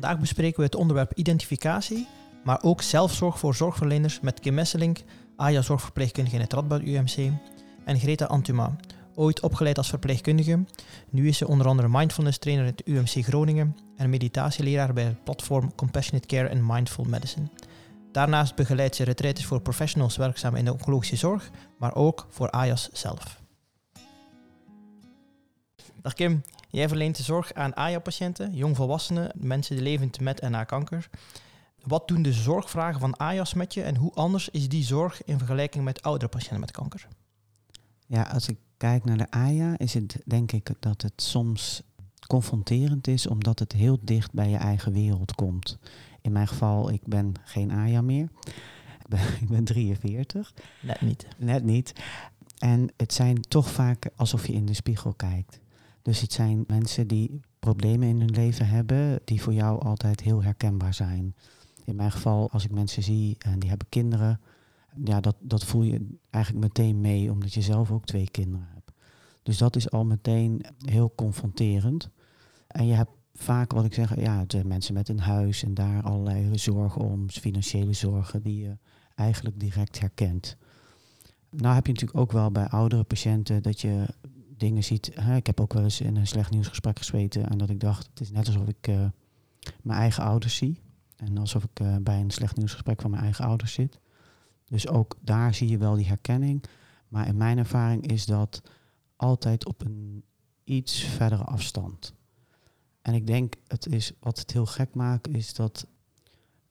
Vandaag bespreken we het onderwerp identificatie, maar ook zelfzorg voor zorgverleners met Kim Messelink, AJA zorgverpleegkundige in het Radboud UMC, en Greta Antuma, ooit opgeleid als verpleegkundige. Nu is ze onder andere mindfulness trainer in het UMC Groningen en meditatieleraar bij het platform Compassionate Care and Mindful Medicine. Daarnaast begeleidt ze retraites voor professionals werkzaam in de oncologische zorg, maar ook voor AJAS zelf. Dag Kim, jij verleent de zorg aan AJA-patiënten, jongvolwassenen, mensen die leven met en na kanker. Wat doen de zorgvragen van AJAS met je en hoe anders is die zorg in vergelijking met oudere patiënten met kanker? Ja, als ik kijk naar de AJA, is het denk ik dat het soms confronterend is, omdat het heel dicht bij je eigen wereld komt. In mijn geval, ik ben geen AJA meer. Ik ben, ik ben 43. Net niet. Net niet. En het zijn toch vaak alsof je in de spiegel kijkt. Dus het zijn mensen die problemen in hun leven hebben, die voor jou altijd heel herkenbaar zijn. In mijn geval, als ik mensen zie en die hebben kinderen, ja, dat, dat voel je eigenlijk meteen mee, omdat je zelf ook twee kinderen hebt. Dus dat is al meteen heel confronterend. En je hebt vaak, wat ik zeg, ja, mensen met een huis en daar allerlei zorgen om, financiële zorgen, die je eigenlijk direct herkent. Nou heb je natuurlijk ook wel bij oudere patiënten dat je dingen ziet. Hè, ik heb ook wel eens in een slecht nieuwsgesprek gezweten en dat ik dacht, het is net alsof ik uh, mijn eigen ouders zie. En alsof ik uh, bij een slecht nieuwsgesprek van mijn eigen ouders zit. Dus ook daar zie je wel die herkenning. Maar in mijn ervaring is dat altijd op een iets verdere afstand. En ik denk, het is, wat het heel gek maakt, is dat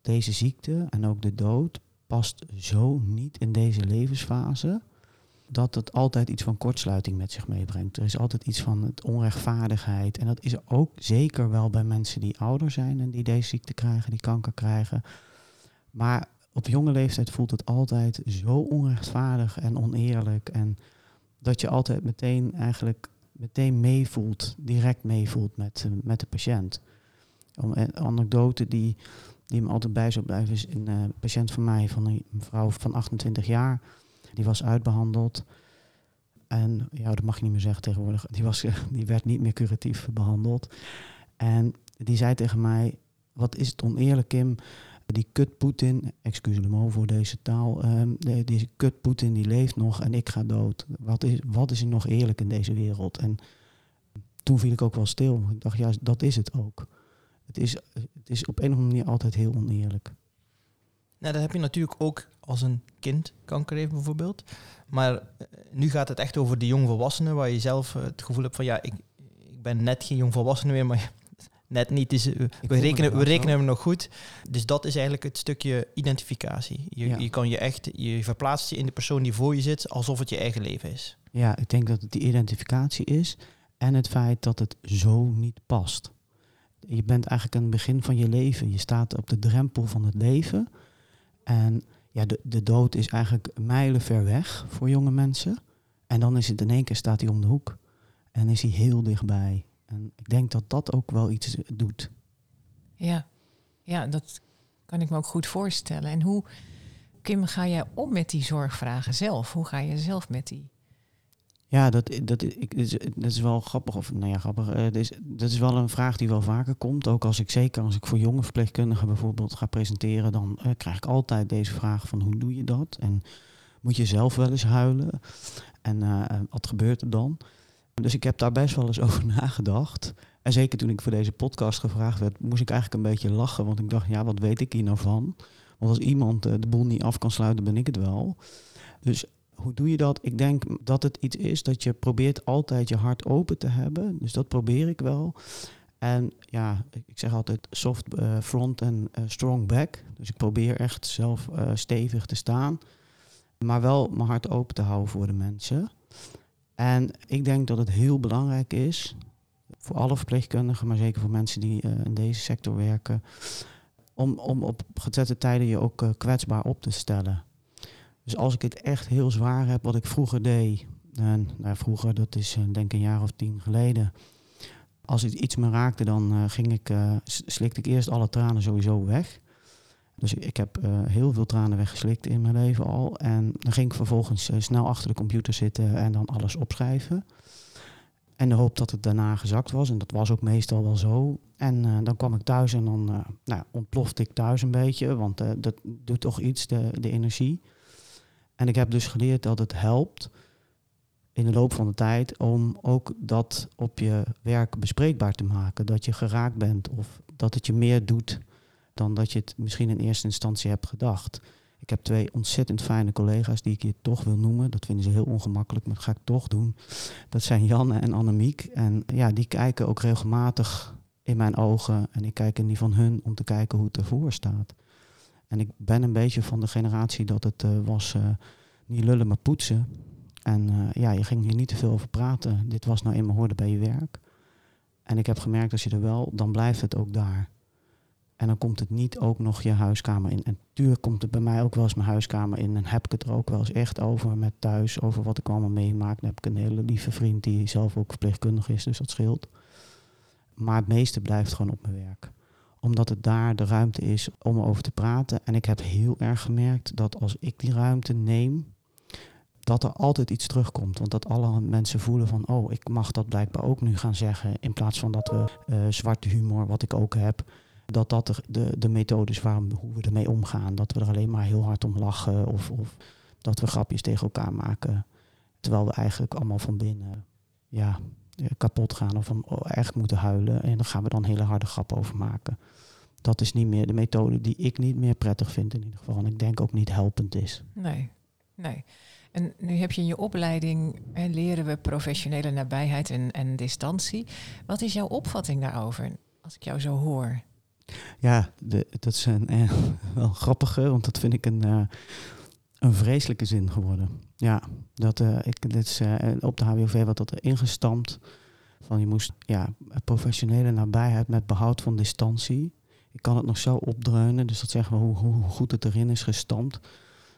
deze ziekte en ook de dood past zo niet in deze levensfase dat het altijd iets van kortsluiting met zich meebrengt. Er is altijd iets van het onrechtvaardigheid. En dat is ook zeker wel bij mensen die ouder zijn en die deze ziekte krijgen, die kanker krijgen. Maar op jonge leeftijd voelt het altijd zo onrechtvaardig en oneerlijk. En dat je altijd meteen eigenlijk meteen meevoelt, direct meevoelt met, uh, met de patiënt. Een anekdote die, die me altijd bij zou blijven is een uh, patiënt van mij, van een vrouw van 28 jaar. Die was uitbehandeld. En ja, dat mag je niet meer zeggen tegenwoordig. Die, was, die werd niet meer curatief behandeld. En die zei tegen mij: Wat is het oneerlijk, Kim? Die kut Poetin, excuus me voor deze taal, um, deze kut Poetin die leeft nog en ik ga dood. Wat is, wat is er nog eerlijk in deze wereld? En toen viel ik ook wel stil. Ik dacht, ja, dat is het ook. Het is, het is op een of andere manier altijd heel oneerlijk. Nou, dat heb je natuurlijk ook als een kind kanker heeft bijvoorbeeld. Maar nu gaat het echt over de jongvolwassenen, waar je zelf het gevoel hebt van ja, ik, ik ben net geen jongvolwassene meer, maar net niet. Dus we rekenen, we rekenen hem nog goed. Dus dat is eigenlijk het stukje identificatie. Je, ja. je kan je echt, je verplaatst je in de persoon die voor je zit, alsof het je eigen leven is. Ja, ik denk dat het die identificatie is en het feit dat het zo niet past. Je bent eigenlijk aan het begin van je leven. Je staat op de drempel van het leven. En ja, de, de dood is eigenlijk mijlen ver weg voor jonge mensen. En dan is het in één keer staat hij om de hoek. En is hij heel dichtbij. En ik denk dat dat ook wel iets doet. Ja, ja dat kan ik me ook goed voorstellen. En hoe, Kim, ga jij om met die zorgvragen zelf? Hoe ga je zelf met die? Ja, dat, dat, ik, dat is wel grappig. Of, nou ja, grappig. dat, is, dat is wel een vraag die wel vaker komt. Ook als ik zeker als ik voor jonge verpleegkundigen bijvoorbeeld ga presenteren, dan uh, krijg ik altijd deze vraag van hoe doe je dat? En moet je zelf wel eens huilen? En uh, wat gebeurt er dan? Dus ik heb daar best wel eens over nagedacht. En zeker toen ik voor deze podcast gevraagd werd, moest ik eigenlijk een beetje lachen. Want ik dacht, ja, wat weet ik hier nou van? Want als iemand uh, de boel niet af kan sluiten, ben ik het wel. Dus hoe doe je dat? Ik denk dat het iets is dat je probeert altijd je hart open te hebben. Dus dat probeer ik wel. En ja, ik zeg altijd soft uh, front en uh, strong back. Dus ik probeer echt zelf uh, stevig te staan. Maar wel mijn hart open te houden voor de mensen. En ik denk dat het heel belangrijk is, voor alle verpleegkundigen, maar zeker voor mensen die in deze sector werken, om, om op gezette tijden je ook kwetsbaar op te stellen. Dus als ik het echt heel zwaar heb, wat ik vroeger deed, en nou, vroeger, dat is uh, denk ik een jaar of tien geleden. Als het iets me raakte, dan uh, ging ik, uh, slikte ik eerst alle tranen sowieso weg. Dus ik heb heel veel tranen weggeslikt in mijn leven al. En dan ging ik vervolgens snel achter de computer zitten en dan alles opschrijven. En de hoop dat het daarna gezakt was. En dat was ook meestal wel zo. En eh, dan kwam ik thuis en dan nou, ontplofte ik thuis een beetje. Want dat doet toch iets, de, de energie. En ik heb dus geleerd dat het helpt in de loop van de tijd om ook dat op je werk bespreekbaar te maken. Dat je geraakt bent of dat het je meer doet dan dat je het misschien in eerste instantie hebt gedacht. Ik heb twee ontzettend fijne collega's die ik hier toch wil noemen. Dat vinden ze heel ongemakkelijk, maar dat ga ik toch doen. Dat zijn Janne en Annemiek. En ja, die kijken ook regelmatig in mijn ogen. En ik kijk in die van hun om te kijken hoe het ervoor staat. En ik ben een beetje van de generatie dat het uh, was uh, niet lullen, maar poetsen. En uh, ja, je ging hier niet te veel over praten. Dit was nou eenmaal hoorde bij je werk. En ik heb gemerkt, als je er wel, dan blijft het ook daar. En dan komt het niet ook nog je huiskamer in. En tuurlijk komt het bij mij ook wel eens mijn huiskamer in. En heb ik het er ook wel eens echt over met thuis, over wat ik allemaal meemaak. Dan heb ik een hele lieve vriend die zelf ook verpleegkundig is, dus dat scheelt. Maar het meeste blijft gewoon op mijn werk. Omdat het daar de ruimte is om erover te praten. En ik heb heel erg gemerkt dat als ik die ruimte neem, dat er altijd iets terugkomt. Want dat alle mensen voelen van, oh, ik mag dat blijkbaar ook nu gaan zeggen. In plaats van dat we uh, zwarte humor, wat ik ook heb, dat dat de, de, de methode is waarom, hoe we ermee omgaan. Dat we er alleen maar heel hard om lachen of, of dat we grapjes tegen elkaar maken. Terwijl we eigenlijk allemaal van binnen ja, kapot gaan of van, oh, echt moeten huilen. En dan gaan we dan hele harde grappen over maken. Dat is niet meer de methode die ik niet meer prettig vind in ieder geval. En ik denk ook niet helpend is. Nee, nee. En nu heb je in je opleiding, hè, leren we professionele nabijheid en, en distantie. Wat is jouw opvatting daarover, als ik jou zo hoor? Ja, de, dat is een, eh, wel grappige, want dat vind ik een, uh, een vreselijke zin geworden. Ja, dat, uh, ik, dit is, uh, op de HWOV wat dat er ingestampt. Van je moest ja, professionele nabijheid met behoud van distantie. Ik kan het nog zo opdreunen, dus dat zeggen we hoe, hoe goed het erin is gestampt.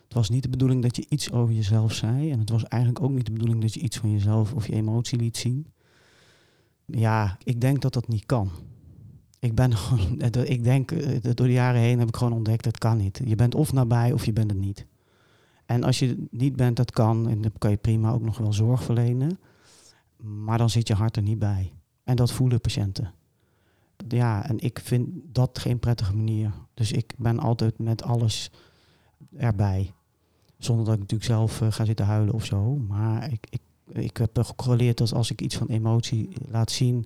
Het was niet de bedoeling dat je iets over jezelf zei. En het was eigenlijk ook niet de bedoeling dat je iets van jezelf of je emotie liet zien. Ja, ik denk dat dat niet kan. Ik ben gewoon, ik denk, door de jaren heen heb ik gewoon ontdekt, dat kan niet. Je bent of nabij of je bent het niet. En als je niet bent, dat kan. En dan kan je prima ook nog wel zorg verlenen. Maar dan zit je hart er niet bij. En dat voelen patiënten. Ja, en ik vind dat geen prettige manier. Dus ik ben altijd met alles erbij. Zonder dat ik natuurlijk zelf uh, ga zitten huilen of zo. Maar ik, ik, ik heb gecorreleerd dat als ik iets van emotie laat zien,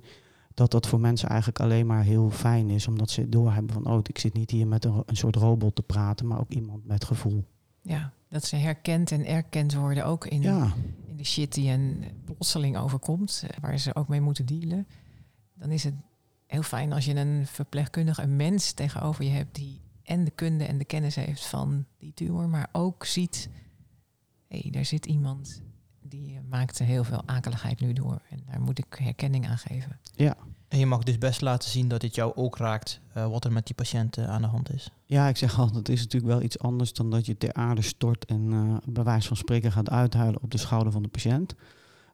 dat dat voor mensen eigenlijk alleen maar heel fijn is. Omdat ze doorhebben van, oh, ik zit niet hier met een, een soort robot te praten, maar ook iemand met gevoel. Ja, dat ze herkend en erkend worden ook in, Ja. in de shit die een plotseling overkomt, eh, waar ze ook mee moeten dealen. Dan is het heel fijn als je een verpleegkundige, een mens tegenover je hebt die en de kunde en de kennis heeft van die tumor, maar ook ziet, hé, hey, daar zit iemand die maakt heel veel akeligheid nu door. En daar moet ik herkenning aan geven. Ja. En je mag dus best laten zien dat dit jou ook raakt, uh, wat er met die patiënten aan de hand is. Ja, ik zeg altijd, het is natuurlijk wel iets anders dan dat je ter aarde stort en uh, bij wijze van spreken gaat uithuilen op de schouder van de patiënt.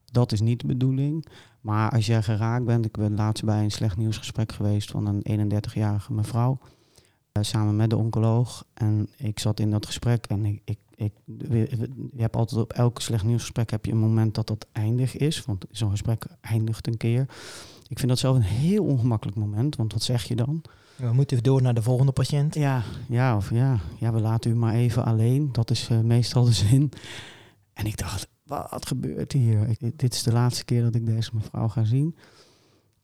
Dat is niet de bedoeling. Maar als jij geraakt bent, ik ben laatst bij een slecht nieuwsgesprek geweest van een 31-jarige mevrouw. Uh, samen met de oncoloog. En ik zat in dat gesprek en ik, ik, ik, je hebt altijd op elk slecht nieuwsgesprek heb je een moment dat dat eindig is. Want zo'n gesprek eindigt een keer. Ik vind dat zelf een heel ongemakkelijk moment, want wat zeg je dan? We moeten door naar de volgende patiënt. Ja, ja, of ja, ja we laten u maar even alleen. Dat is uh, meestal de zin. En ik dacht, wat gebeurt hier? Ik, dit is de laatste keer dat ik deze mevrouw ga zien.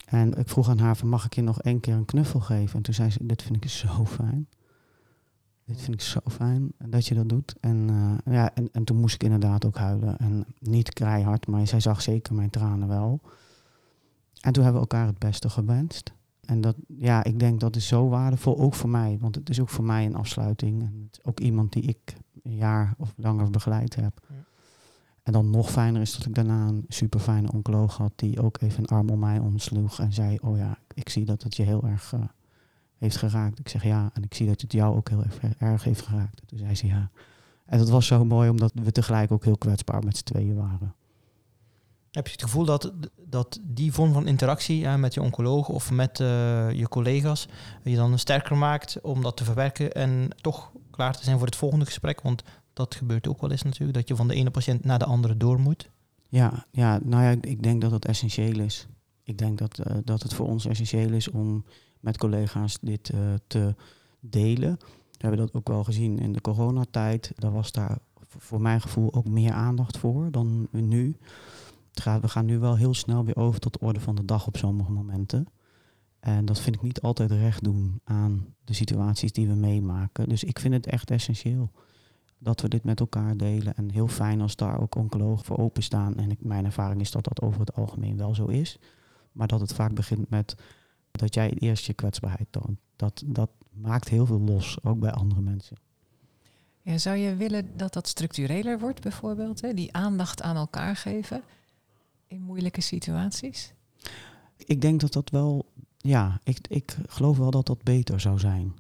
En ik vroeg aan haar van, mag ik je nog één keer een knuffel geven? En toen zei ze, dit vind ik zo fijn. Dit vind ik zo fijn dat je dat doet. En, uh, ja, en, en toen moest ik inderdaad ook huilen. En niet keihard, maar zij zag zeker mijn tranen wel. En toen hebben we elkaar het beste gewenst. En dat, ja, ik denk dat is zo waardevol, ook voor mij. Want het is ook voor mij een afsluiting. En het is ook iemand die ik een jaar of langer begeleid heb. Ja. En dan nog fijner is dat ik daarna een super fijne oncoloog had... die ook even een arm om mij omsloeg en zei... oh ja, ik zie dat het je heel erg uh, heeft geraakt. Ik zeg ja, en ik zie dat het jou ook heel erg, erg heeft geraakt. Toen zei ze ja. En dat was zo mooi, omdat we tegelijk ook heel kwetsbaar met z'n tweeën waren. Heb je het gevoel dat, dat die vorm van interactie ja, met je oncoloog of met uh, je collega's je dan sterker maakt om dat te verwerken en toch klaar te zijn voor het volgende gesprek? Want dat gebeurt ook wel eens natuurlijk, dat je van de ene patiënt naar de andere door moet. Ja, ja, nou ja, ik, denk dat dat essentieel is. Ik denk dat, eh, dat het voor ons essentieel is om met collega's dit eh, te delen. We hebben dat ook wel gezien in de coronatijd. Daar was daar voor mijn gevoel ook meer aandacht voor dan nu. We gaan nu wel heel snel weer over tot de orde van de dag op sommige momenten. En dat vind ik niet altijd recht doen aan de situaties die we meemaken. Dus ik vind het echt essentieel dat we dit met elkaar delen. En heel fijn als daar ook oncologen voor openstaan. En ik, mijn ervaring is dat dat over het algemeen wel zo is. Maar dat het vaak begint met dat jij eerst je kwetsbaarheid toont. Dat, dat maakt heel veel los, ook bij andere mensen. Zou je willen dat dat structureler wordt, bijvoorbeeld? Hè? Die aandacht aan elkaar geven in moeilijke situaties? Ik denk dat dat wel, ja, ik, ik geloof wel dat dat beter zou zijn.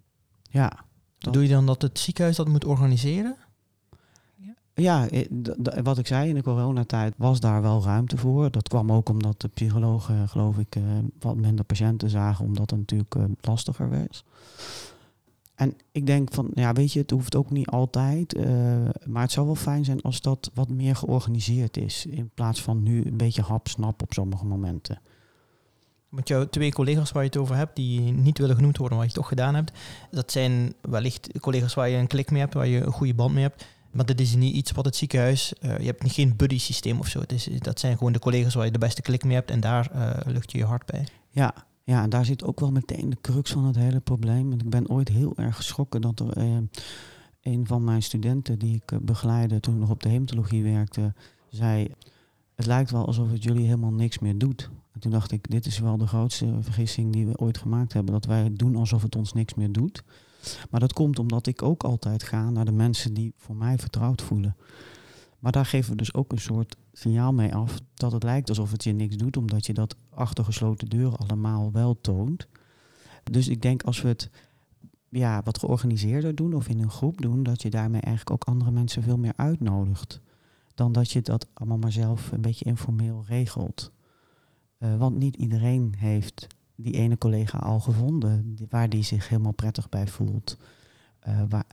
Ja, Dat- Doe je dan dat het ziekenhuis dat moet organiseren? Ja, eh, wat ik zei, in de coronatijd was daar wel ruimte voor. Dat kwam ook omdat de psychologen, geloof ik, eh, wat minder patiënten zagen, omdat het natuurlijk eh, lastiger werd. En ik denk van, ja, weet je, het hoeft ook niet altijd. eh, maar het zou wel fijn zijn als dat wat meer georganiseerd is. In plaats van nu een beetje hap-snap op sommige momenten. Want jouw twee collega's waar je het over hebt, die niet willen genoemd worden, wat je toch gedaan hebt, dat zijn wellicht collega's waar je een klik mee hebt, waar je een goede band mee hebt. Maar dat is niet iets wat het ziekenhuis, eh, je hebt niet geen buddy systeem of zo. Het is, dat zijn gewoon de collega's waar je de beste klik mee hebt en daar eh, lucht je je hart bij. Ja, ja, en daar zit ook wel meteen de crux van het hele probleem. En ik ben ooit heel erg geschrokken dat er eh, een van mijn studenten die ik eh, begeleidde toen nog op de hematologie werkte, zei: Het lijkt wel alsof het jullie helemaal niks meer doet. En toen dacht ik: Dit is wel de grootste vergissing die we ooit gemaakt hebben. Dat wij doen alsof het ons niks meer doet. Maar dat komt omdat ik ook altijd ga naar de mensen die voor mij vertrouwd voelen. Maar daar geven we dus ook een soort signaal mee af dat het lijkt alsof het je niks doet, omdat je dat achter gesloten deuren allemaal wel toont. Dus ik denk als we het ja, wat georganiseerder doen of in een groep doen, dat je daarmee eigenlijk ook andere mensen veel meer uitnodigt. Dan dat je dat allemaal maar zelf een beetje informeel regelt. Eh, want niet iedereen heeft die ene collega al gevonden waar die zich helemaal prettig bij voelt. Eh, waar,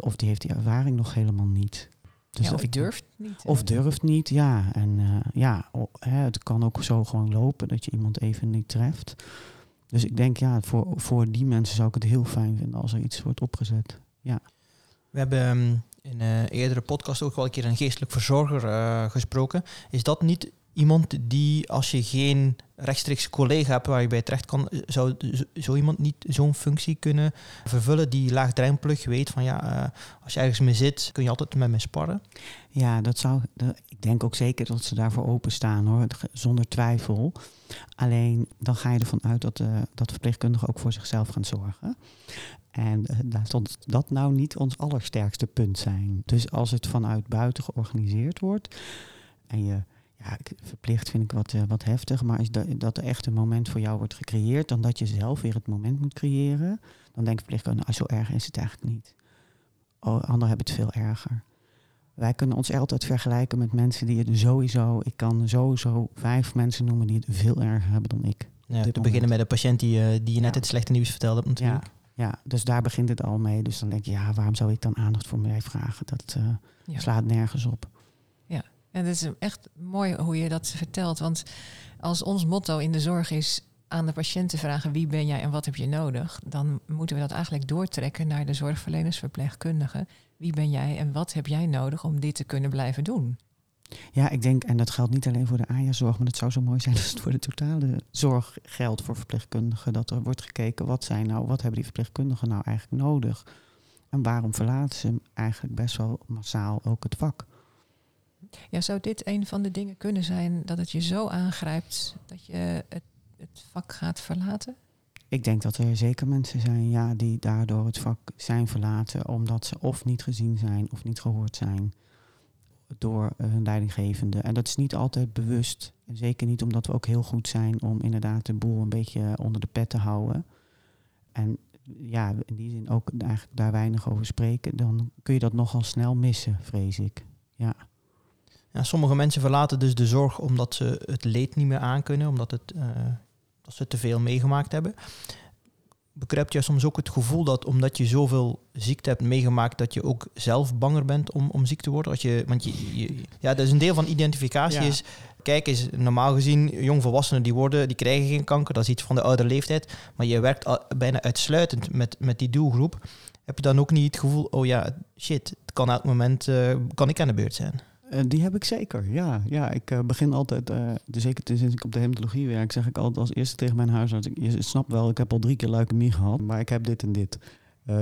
of die heeft die ervaring nog helemaal niet. Dus ja, of ik- durft niet. of durft niet, ja. En eh, ja, hè, het kan ook zo gewoon lopen dat je iemand even niet treft. Dus ik denk, ja, voor, voor die mensen zou ik het heel fijn vinden als er iets wordt opgezet. We hebben ehm, in een eerdere podcast ook wel een keer een geestelijk verzorger eh, gesproken. Is dat niet iemand die, als je geen rechtstreeks collega hebt waar je bij terecht kan, zou zo, iemand niet zo'n functie kunnen vervullen die laagdrempelig weet van ja, eh, als je ergens mee zit, kun je altijd met me sparren. Ja, dat zou. ik denk ook zeker dat ze daarvoor openstaan hoor, zonder twijfel. Alleen dan ga je ervan uit dat, eh dat verpleegkundigen ook voor zichzelf gaan zorgen. En eh, laat ons dat nou niet ons allersterkste punt zijn. Dus als het vanuit buiten georganiseerd wordt en je. Ja, ik- verplicht vind ik wat, eh, wat heftig, maar is dat, dat er echt een moment voor jou wordt gecreëerd, dan dat je zelf weer het moment moet creëren, dan denk verpleegkundigen, nou, zo erg is het eigenlijk niet. Oh, anderen hebben het veel erger. Wij kunnen ons altijd vergelijken met mensen die het sowieso... Ik kan sowieso vijf mensen noemen die het veel erger hebben dan ik. Ja, te beginnen met de patiënt die, eh, die je net Ja. het slechte nieuws vertelde Ja, natuurlijk. ja, dus daar begint het al mee. Dus dan denk je, ja, waarom zou ik dan aandacht voor mij vragen? Dat eh, Ja. slaat nergens op. En het is echt mooi hoe je dat vertelt. Want als ons motto in de zorg is aan de patiënt te vragen wie ben jij en wat heb je nodig, dan moeten we dat eigenlijk doortrekken naar de zorgverleners, verpleegkundigen. Wie ben jij en wat heb jij nodig om dit te kunnen blijven doen? Ja, ik denk, en dat geldt niet alleen voor de AJA-zorg... maar het zou zo mooi zijn als het voor de totale zorg geldt voor verpleegkundigen... dat er wordt gekeken, wat, zijn nou, wat hebben die verpleegkundigen nou eigenlijk nodig... en waarom verlaten ze eigenlijk best wel massaal ook het vak... Ja, zou dit een van de dingen kunnen zijn dat het je zo aangrijpt dat je het, het vak gaat verlaten? Ik denk dat er zeker mensen zijn ja, die daardoor het vak zijn verlaten omdat ze of niet gezien zijn of niet gehoord zijn door eh, hun leidinggevende. En dat is niet altijd bewust. En zeker niet omdat we ook heel goed zijn om inderdaad de boel een beetje onder de pet te houden. En ja, in die zin ook eigenlijk daar weinig over spreken. Dan kun je dat nogal snel missen, vrees ik. Ja. Ja, sommige mensen verlaten dus de zorg omdat ze het leed niet meer aankunnen, omdat het, eh, dat ze te veel meegemaakt hebben. bekruipt je soms ook het gevoel dat omdat je zoveel ziekte hebt meegemaakt, dat je ook zelf banger bent om, om ziek te worden? Als je, want je, je- ja, dat is een deel van identificatie. Ja. Is, kijk eens, normaal gezien, jongvolwassenen die worden, die krijgen geen kanker, dat is iets van de oude leeftijd. Maar je werkt al, bijna uitsluitend met, met die doelgroep. Heb je dan ook niet het gevoel, oh ja, shit, het kan elk moment, eh, kan ik aan de beurt zijn? Eh, die heb ik zeker, ja. ja ik eh, begin altijd, eh, dus zeker sinds ik op de hematologie werk, zeg ik altijd als eerste tegen mijn huisarts, je snapt wel, ik heb al drie keer leukemie gehad, maar ik heb dit en dit.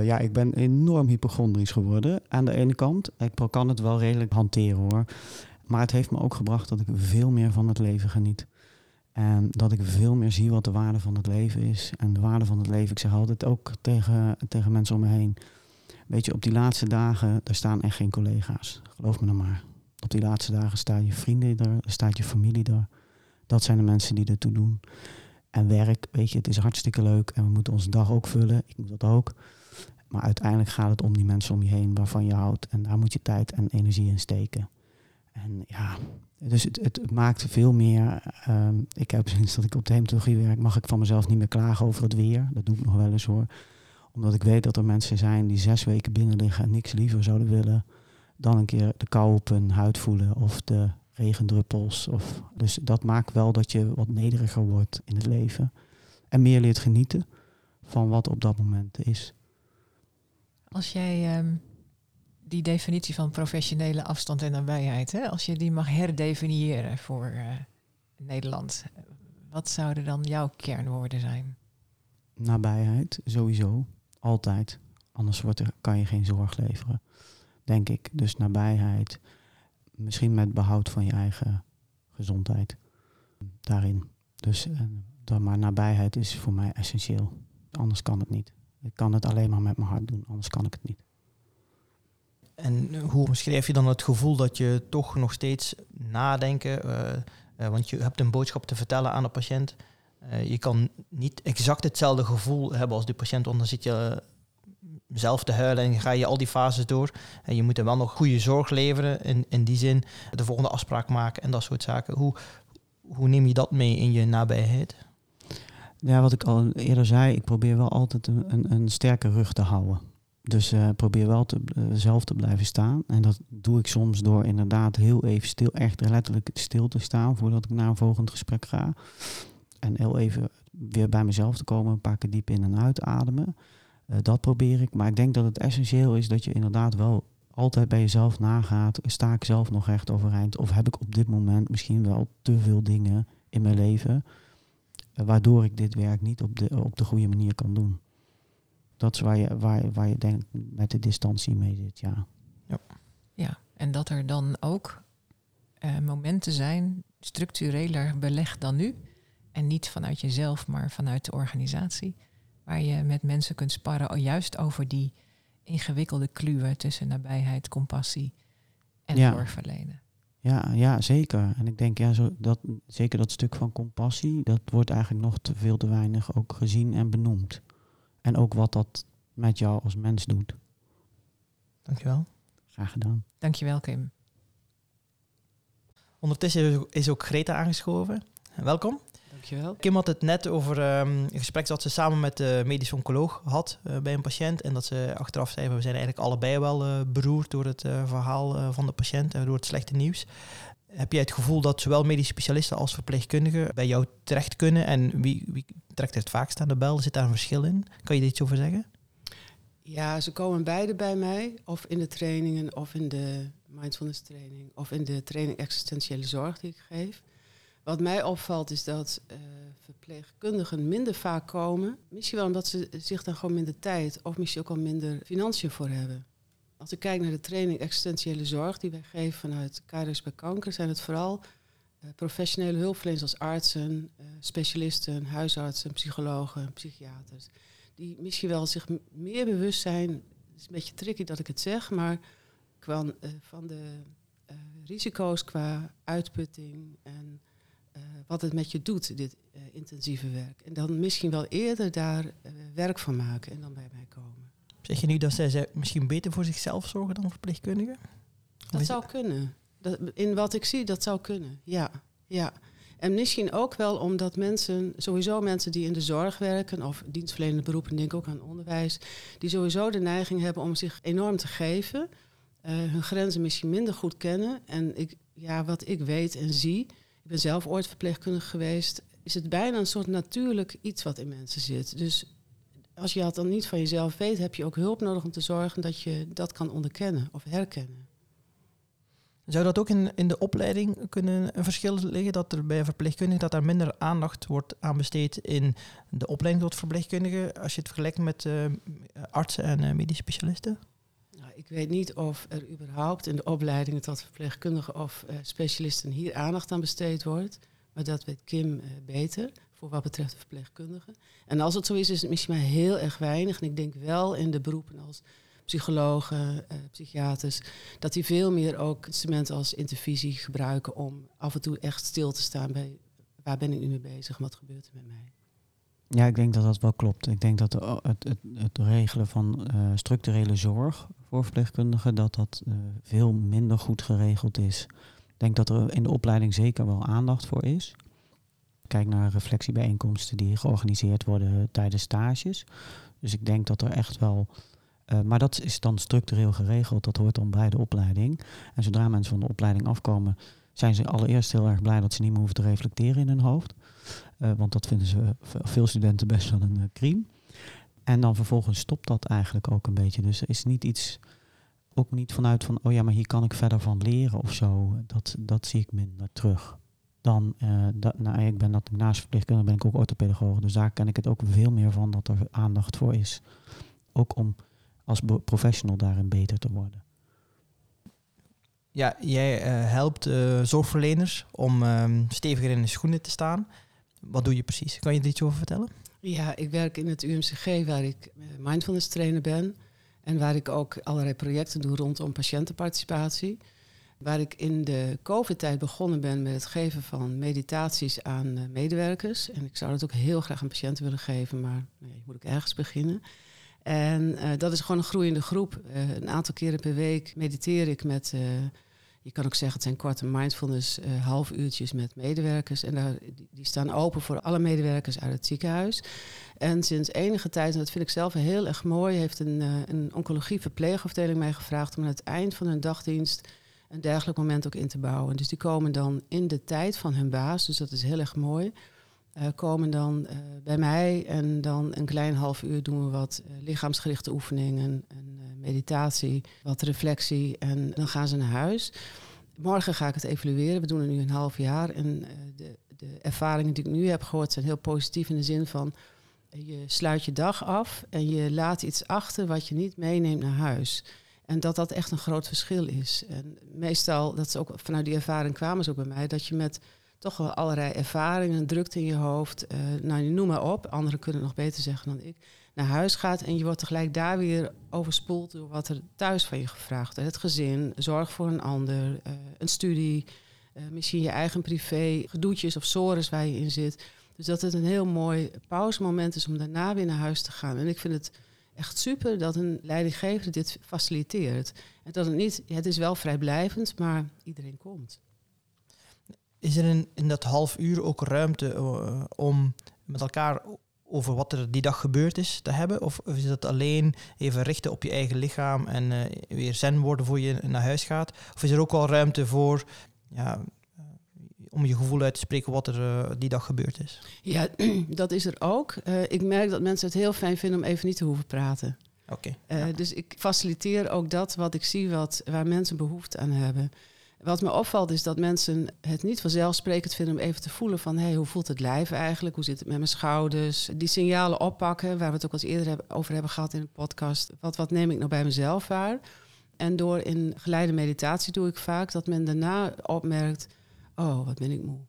Ja, ik ben enorm hypochondrisch geworden aan de ene kant. Ik kan het wel redelijk hanteren hoor. Maar het heeft me ook gebracht dat ik veel meer van het leven geniet. En dat ik veel meer zie wat de waarde van het leven is. En de waarde van het leven, ik zeg altijd ook tegen, tegen mensen om me heen. Weet je, op die laatste dagen, daar staan echt geen collega's. Geloof me nou maar. Op die laatste dagen staan je vrienden er, staat je familie er. Dat zijn de mensen die ertoe doen. En werk, weet je, het is hartstikke leuk en we moeten onze dag ook vullen. Ik moet dat ook. Maar uiteindelijk gaat het om die mensen om je heen waarvan je houdt. En daar moet je tijd en energie in steken. En ja, dus het, het, maakt veel meer. ehm, ik heb sinds dat ik op de hematologie werk, mag ik van mezelf niet meer klagen over het weer. Dat doe ik nog wel eens hoor. Omdat ik weet dat er mensen zijn die zes weken binnen liggen en niks liever zouden willen dan een keer de kou op hun huid voelen of de regendruppels. Of, dus dat maakt wel dat je wat nederiger wordt in het leven. En meer leert genieten van wat op dat moment is. Als jij ehm, die definitie van professionele afstand en nabijheid, hè, als je die mag herdefiniëren voor eh, Nederland, wat zouden dan jouw kernwoorden zijn? Nabijheid, sowieso. Altijd. Anders wordt er, kan je geen zorg leveren. Denk ik. Dus nabijheid. Misschien met behoud van je eigen gezondheid. Daarin. Dus eh, dan maar nabijheid is voor mij essentieel. Anders kan het niet. Ik kan het alleen maar met mijn hart doen. Anders kan ik het niet. En hoe omschrijf je dan het gevoel dat je toch nog steeds nadenken, eh, eh, want je hebt een boodschap te vertellen aan de patiënt. Je kan niet exact hetzelfde gevoel hebben als die patiënt, dan zit je zelf te huilen en ga je al die fases door. En je moet hem wel nog goede zorg leveren, in, in die zin de volgende afspraak maken en dat soort zaken. Hoe, hoe neem je dat mee in je nabijheid? Ja, wat ik al eerder zei, ik probeer wel altijd een, een, een sterke rug te houden. Dus eh, probeer wel te, eh, zelf te blijven staan. En dat doe ik soms door inderdaad heel even stil, echt letterlijk stil te staan voordat ik naar een volgend gesprek ga. En heel even weer bij mezelf te komen, een paar keer diep in en uitademen. Eh, dat probeer ik. Maar ik denk dat het essentieel is dat je inderdaad wel altijd bij jezelf nagaat. Sta ik zelf nog recht overeind? Of heb ik op dit moment misschien wel te veel dingen in mijn leven eh, waardoor ik dit werk niet op de, op de goede manier kan doen. Dat is waar je, waar, waar je denkt met de distantie mee zit, ja. Ja, en dat er dan ook eh, momenten zijn, structureler belegd dan nu. En niet vanuit jezelf, maar vanuit de organisatie. Waar je met mensen kunt sparren, oh, juist over die ingewikkelde kluwen tussen nabijheid, compassie en Ja. zorg verlenen. Ja, ja, zeker. En ik denk, ja, zo, dat, zeker dat stuk van compassie, dat wordt eigenlijk nog te veel te weinig ook gezien en benoemd. En ook wat dat met jou als mens doet. Dankjewel. Graag gedaan. Dankjewel, Kim. Ondertussen is ook- is ook Greta aangeschoven. Welkom. Dankjewel. Kim had het net over ehm, een gesprek dat ze samen met de medische oncoloog had eh, bij een patiënt. En dat ze achteraf zei, we zijn eigenlijk allebei wel eh, beroerd door het eh, verhaal eh, van de patiënt en door het slechte nieuws. Heb jij het gevoel dat zowel medische specialisten als verpleegkundigen bij jou terecht kunnen? En wie, wie trekt er het vaakst aan de bel? Zit daar een verschil in? Kan je er iets over zeggen? Ja, ze komen beide bij mij, of in de trainingen, of in de mindfulness training, of in de training existentiële zorg die ik geef. Wat mij opvalt is dat eh, verpleegkundigen minder vaak komen. Misschien wel omdat ze zich dan gewoon minder tijd of misschien ook al minder financiën voor hebben. Als ik kijk naar de training existentiële zorg die wij geven vanuit Kairos bij Kanker, zijn het vooral eh, professionele hulpverleners als artsen, eh, specialisten, huisartsen, psychologen, psychiaters. Die misschien wel zich meer bewust zijn. Het is een beetje tricky dat ik het zeg, maar eh, van de risico's qua uitputting en wat het met je doet, dit eh, intensieve werk. En dan misschien wel eerder daar eh, werk van maken en dan bij mij komen. Zeg je nu dat zij, misschien beter voor zichzelf zorgen dan verpleegkundigen? Dat zou kunnen. Dat, in wat ik zie, dat zou kunnen. Ja, ja. En misschien ook wel omdat mensen, sowieso mensen die in de zorg werken of dienstverlenende beroepen, denk ook aan onderwijs, die sowieso de neiging hebben om zich enorm te geven, uh, hun grenzen misschien minder goed kennen. En ik, ja, wat ik weet en zie, ik ben zelf ooit verpleegkundige geweest, is het bijna een soort natuurlijk iets wat in mensen zit. Dus als je dat dan niet van jezelf weet, heb je ook hulp nodig om te zorgen dat je dat kan onderkennen of herkennen. Zou dat ook in, in de opleiding kunnen een verschil liggen? Dat er bij verpleegkundigen dat daar minder aandacht wordt aan besteed in de opleiding tot verpleegkundige als je het vergelijkt met uh, artsen en uh, medische specialisten? Ik weet niet of er überhaupt in de opleidingen tot verpleegkundige of uh, specialisten hier aandacht aan besteed wordt. Maar dat weet Kim beter voor wat betreft de verpleegkundigen. En als het zo is, is het misschien maar heel erg weinig. En ik denk wel in de beroepen als psychologen, uh, psychiaters, dat die veel meer ook instrumenten als intervisie gebruiken om af en toe echt stil te staan bij waar ben ik nu mee bezig, wat gebeurt er met mij. Ja, ik denk dat dat wel klopt. Ik denk dat het, het, het regelen van uh, structurele zorg voor verpleegkundigen, dat dat uh, veel minder goed geregeld is. Ik denk dat er in de opleiding zeker wel aandacht voor is. Kijk naar reflectiebijeenkomsten die georganiseerd worden tijdens stages. Dus ik denk dat er echt wel uh, maar dat is dan structureel geregeld, dat hoort dan bij de opleiding. En zodra mensen van de opleiding afkomen, zijn ze allereerst heel erg blij dat ze niet meer hoeven te reflecteren in hun hoofd. Uh, want dat vinden ze veel studenten best wel een uh, crime. En dan vervolgens stopt dat eigenlijk ook een beetje. Dus er is niet iets, ook niet vanuit van, oh ja, maar hier kan ik verder van leren of zo. Dat, dat zie ik minder terug. Dan, dat, nou, ik ben dat naast verpleegkundige ben ik ook orthopedagoog. Dus daar ken ik het ook veel meer van dat er aandacht voor is. Ook om als professional daarin beter te worden. Ja, jij uh, helpt uh, zorgverleners om um, steviger in de schoenen te staan. Wat doe je precies? Kan je er iets over vertellen? Ja, ik werk in het UMCG waar ik eh, mindfulness trainer ben. En waar ik ook allerlei projecten doe rondom patiëntenparticipatie. Waar ik in de COVID-tijd begonnen ben met het geven van meditaties aan medewerkers. En ik zou dat ook heel graag aan patiënten willen geven, maar nee, moet ik ergens beginnen. En dat is gewoon een groeiende groep. Een aantal keren per week mediteer ik met, je kan ook zeggen, het zijn korte mindfulness half uurtjes met medewerkers. En daar, die staan open voor alle medewerkers uit het ziekenhuis. En sinds enige tijd, en dat vind ik zelf heel erg mooi, heeft een, een oncologie verpleegafdeling mij gevraagd om aan het eind van hun dagdienst een dergelijk moment ook in te bouwen. Dus die komen dan in de tijd van hun baas, dus dat is heel erg mooi. Uh, komen dan uh, bij mij en dan een klein half uur doen we wat uh, lichaamsgerichte oefeningen, en meditatie, wat reflectie en dan gaan ze naar huis. Morgen ga ik het evalueren. We doen het nu een half jaar en de, de, ervaringen die ik nu heb gehoord zijn heel positief in de zin van je sluit je dag af en je laat iets achter wat je niet meeneemt naar huis. En dat dat echt een groot verschil is. En meestal, dat is ook vanuit die ervaring kwamen ze ook bij mij, dat je met toch wel allerlei ervaringen, drukte in je hoofd. Uh, nou, noem maar op. Anderen kunnen het nog beter zeggen dan ik. Naar huis gaat en je wordt tegelijk daar weer overspoeld door wat er thuis van je gevraagd wordt. Het gezin, zorg voor een ander, uh, een studie, uh, misschien je eigen privé, gedoetjes of sores waar je in zit. Dus dat het een heel mooi pauzemoment is om daarna weer naar huis te gaan. En ik vind het echt super dat een leidinggever dit faciliteert. En dat het niet, het is wel vrijblijvend, maar iedereen komt. Is er in, in dat half uur ook ruimte uh, om met elkaar over wat er die dag gebeurd is te hebben? Of, of is dat alleen even richten op je eigen lichaam en uh, weer zen worden voor je naar huis gaat? Of is er ook al ruimte voor ja, om je gevoel uit te spreken wat er uh, die dag gebeurd is? Ja, dat is er ook. ik merk dat mensen het heel fijn vinden om even niet te hoeven praten. Oké. Okay, ja. Dus ik faciliteer ook dat wat ik zie wat, waar mensen behoefte aan hebben. Wat me opvalt is dat mensen het niet vanzelfsprekend vinden om even te voelen van hey, hoe voelt het lijf eigenlijk? Hoe zit het met mijn schouders? Die signalen oppakken, waar we het ook al eens eerder over hebben gehad in de podcast. Wat, wat neem ik nou bij mezelf waar? En door in geleide meditatie doe ik vaak dat men daarna opmerkt, oh, wat ben ik moe.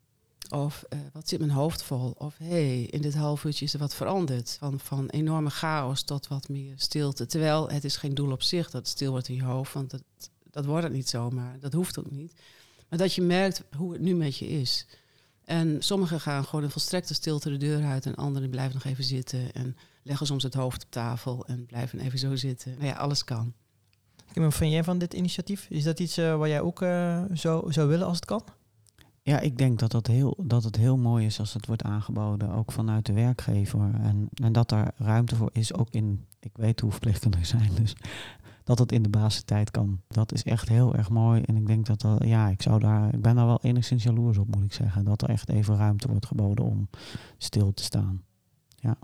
Of uh, wat zit mijn hoofd vol? Of hé, hey, in dit half uurtje is er wat veranderd. Van, van enorme chaos tot wat meer stilte. Terwijl het is geen doel op zich dat het stil wordt in je hoofd. Want het, dat wordt het niet zomaar. Dat hoeft ook niet. Maar dat je merkt hoe het nu met je is. En sommigen gaan gewoon in volstrekte stilte de deur uit en anderen blijven nog even zitten en leggen soms het hoofd op tafel en blijven even zo zitten. Nou ja, alles kan. Wat vind jij van dit initiatief? Is dat iets uh, wat jij ook uh, zou, zou willen als het kan? Ja, ik denk dat, dat, heel, dat het heel mooi is als het wordt aangeboden, ook vanuit de werkgever. En, en dat daar ruimte voor is, ook in, ik weet hoe verpleegkundigen zijn, dus dat het in de basistijd kan. Dat is echt heel erg mooi. En ik denk dat dat, ja, ik zou daar, ik ben daar wel enigszins jaloers op, moet ik zeggen. Dat er echt even ruimte wordt geboden om stil te staan. Ja.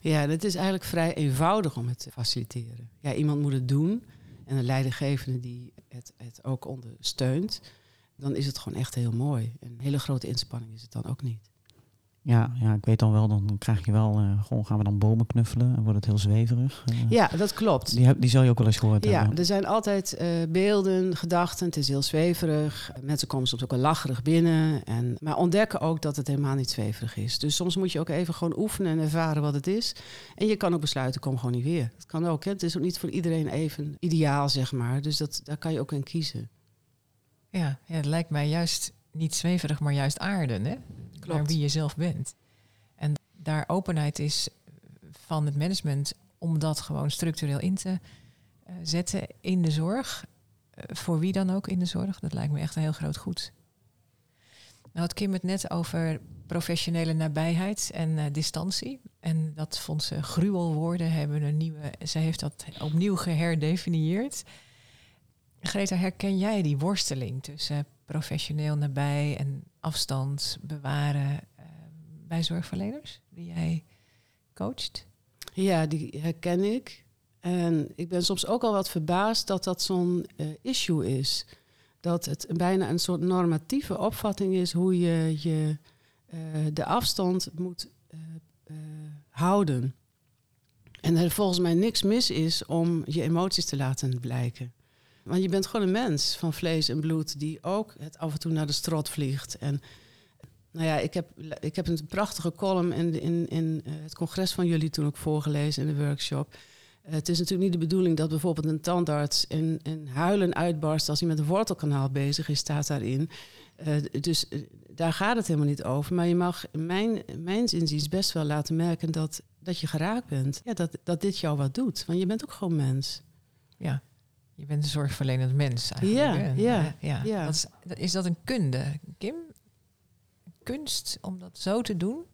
Ja, het is eigenlijk vrij eenvoudig om het te faciliteren. Ja, iemand moet het doen. En een leidinggevende die het, het ook ondersteunt, dan is het gewoon echt heel mooi. Een hele grote inspanning is het dan ook niet. Ja, ja, ik weet dan wel, dan krijg je wel, uh, gewoon gaan we dan bomen knuffelen en wordt het heel zweverig. Uh, ja, dat klopt. Die, heb, die zal je ook wel eens gehoord ja, hebben. er zijn altijd uh, beelden, gedachten, het is heel zweverig. Mensen komen soms ook wel lacherig binnen, en, maar ontdekken ook dat het helemaal niet zweverig is. Dus soms moet je ook even gewoon oefenen en ervaren wat het is. En je kan ook besluiten, kom gewoon niet weer. Dat kan ook, hè. het is ook niet voor iedereen even ideaal, zeg maar. Dus dat, daar kan je ook in kiezen. Ja, ja, het lijkt mij juist niet zweverig, maar juist aarden. Hè? Naar wie je zelf bent. En daar openheid is van het management om dat gewoon structureel in te uh, zetten in de zorg. Uh, voor wie dan ook in de zorg. Dat lijkt me echt een heel groot goed. Nou had Kim het net over professionele nabijheid en uh, distantie. En dat vond ze gruwelwoorden hebben een nieuwe. Ze heeft dat opnieuw geherdefinieerd. Greta, herken jij die worsteling tussen professioneel nabij en afstand bewaren uh, bij zorgverleners die jij coacht? Ja, die herken ik. En ik ben soms ook al wat verbaasd dat dat zo'n uh, issue is. Dat het bijna een soort normatieve opvatting is hoe je, je uh, de afstand moet houden. En er volgens mij niks mis is om je emoties te laten blijken. Want je bent gewoon een mens van vlees en bloed die ook het af en toe naar de strot vliegt. En nou ja, ik heb, ik heb een prachtige column in, in, in het congres van jullie toen ook voorgelezen in de workshop. Uh, het is natuurlijk niet de bedoeling dat bijvoorbeeld een tandarts in, in huilen uitbarst als hij met een wortelkanaal bezig is, staat daarin. Uh, dus daar gaat het helemaal niet over. Maar je mag mijn, mijn inziens best wel laten merken dat, dat je geraakt bent. Ja, dat, dat dit jou wat doet. Want je bent ook gewoon mens. Ja, je bent een zorgverlenend mens eigenlijk. Ja, ja, ja. ja. Dat is, is, dat een kunde, Kim? Kunst om dat zo te doen?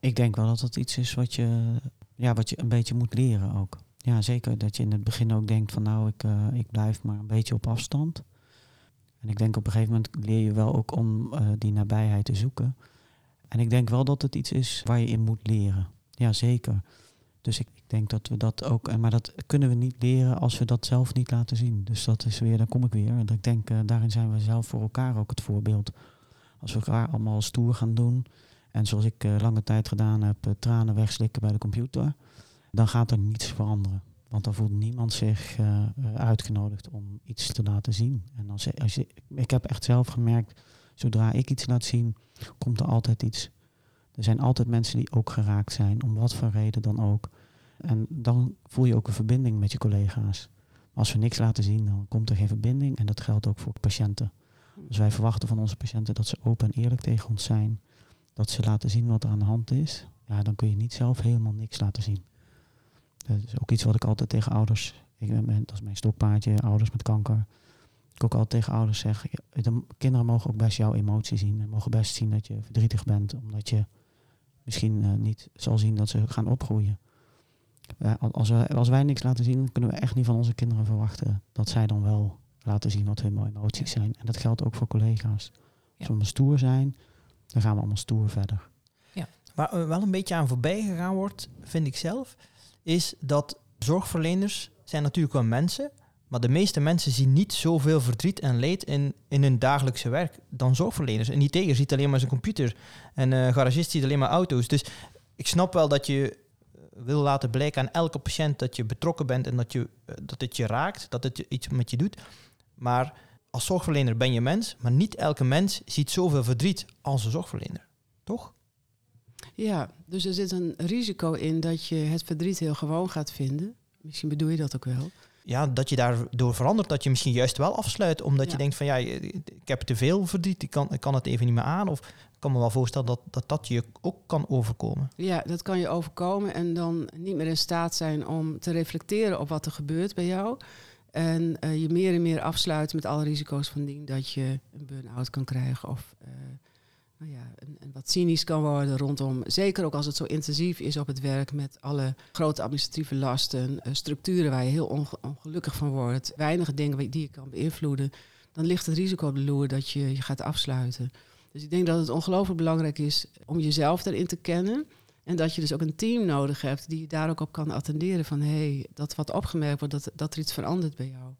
Ik denk wel dat dat iets is wat je, ja, wat je een beetje moet leren ook. Ja, zeker dat je in het begin ook denkt van nou, ik, uh, ik blijf maar een beetje op afstand. En ik denk op een gegeven moment leer je wel ook om uh, die nabijheid te zoeken. En ik denk wel dat het iets is waar je in moet leren. Ja, zeker. Dus ik, ik, denk dat we dat ook, maar dat kunnen we niet leren als we dat zelf niet laten zien. Dus dat is weer, daar kom ik weer. En ik denk, uh, daarin zijn we zelf voor elkaar ook het voorbeeld. Als we elkaar allemaal stoer gaan doen. En zoals ik uh, lange tijd gedaan heb, tranen wegslikken bij de computer. Dan gaat er niets veranderen. Want dan voelt niemand zich uitgenodigd om iets te laten zien. En als, als je, ik heb echt zelf gemerkt, zodra ik iets laat zien, komt er altijd iets. Er zijn altijd mensen die ook geraakt zijn, om wat voor reden dan ook. En dan voel je ook een verbinding met je collega's. Als we niks laten zien, dan komt er geen verbinding. En dat geldt ook voor patiënten. Dus wij verwachten van onze patiënten dat ze open en eerlijk tegen ons zijn. Dat ze laten zien wat er aan de hand is. Ja, dan kun je niet zelf helemaal niks laten zien. Dat is ook iets wat ik altijd tegen ouders... Ik dat is mijn stokpaardje, ouders met kanker. Ik ook altijd tegen ouders zeg... De kinderen mogen ook best jouw emotie zien. En mogen best zien dat je verdrietig bent. Omdat je misschien uh, niet zal zien dat ze gaan opgroeien. Als, we, als wij niks laten zien, kunnen we echt niet van onze kinderen verwachten dat zij dan wel laten zien wat hun emoties ja. zijn. En dat geldt ook voor collega's. Als ja. we stoer zijn, dan gaan we allemaal stoer verder. Ja. Waar uh, wel een beetje aan voorbij gegaan wordt, vind ik zelf, is dat zorgverleners zijn natuurlijk wel mensen, maar de meeste mensen zien niet zoveel verdriet en leed in, in hun dagelijkse werk dan zorgverleners. En die tegen ziet alleen maar zijn computer. En een garagist ziet alleen maar auto's. Dus ik snap wel dat je wil laten blijken aan elke patiënt dat je betrokken bent en dat, je, uh, dat het je raakt, dat het iets met je doet. Maar als zorgverlener ben je mens, maar niet elke mens ziet zoveel verdriet als een zorgverlener. Toch? Ja, dus er zit een risico in dat je het verdriet heel gewoon gaat vinden. Misschien bedoel je dat ook wel ja, dat je daardoor verandert, dat je misschien juist wel afsluit, omdat ja. je denkt van ja, ik heb te veel verdriet, ik kan, ik kan het even niet meer aan. Of ik kan me wel voorstellen dat, dat dat je ook kan overkomen. Ja, dat kan je overkomen en dan niet meer in staat zijn om te reflecteren op wat er gebeurt bij jou. En eh, je meer en meer afsluit met alle risico's van dien dat je een burn-out kan krijgen of uh, nou ja, wat cynisch kan worden rondom. Zeker ook als het zo intensief is op het werk met alle grote administratieve lasten, uh, structuren waar je heel onge ongelukkig van wordt, weinige dingen die je kan beïnvloeden. Dan ligt het risico op de loer dat je je gaat afsluiten. Dus ik denk dat het ongelooflijk belangrijk is om jezelf erin te kennen. En dat je dus ook een team nodig hebt die je daar ook op kan attenderen van hé, hey, dat wat opgemerkt wordt, dat, dat er iets verandert bij jou.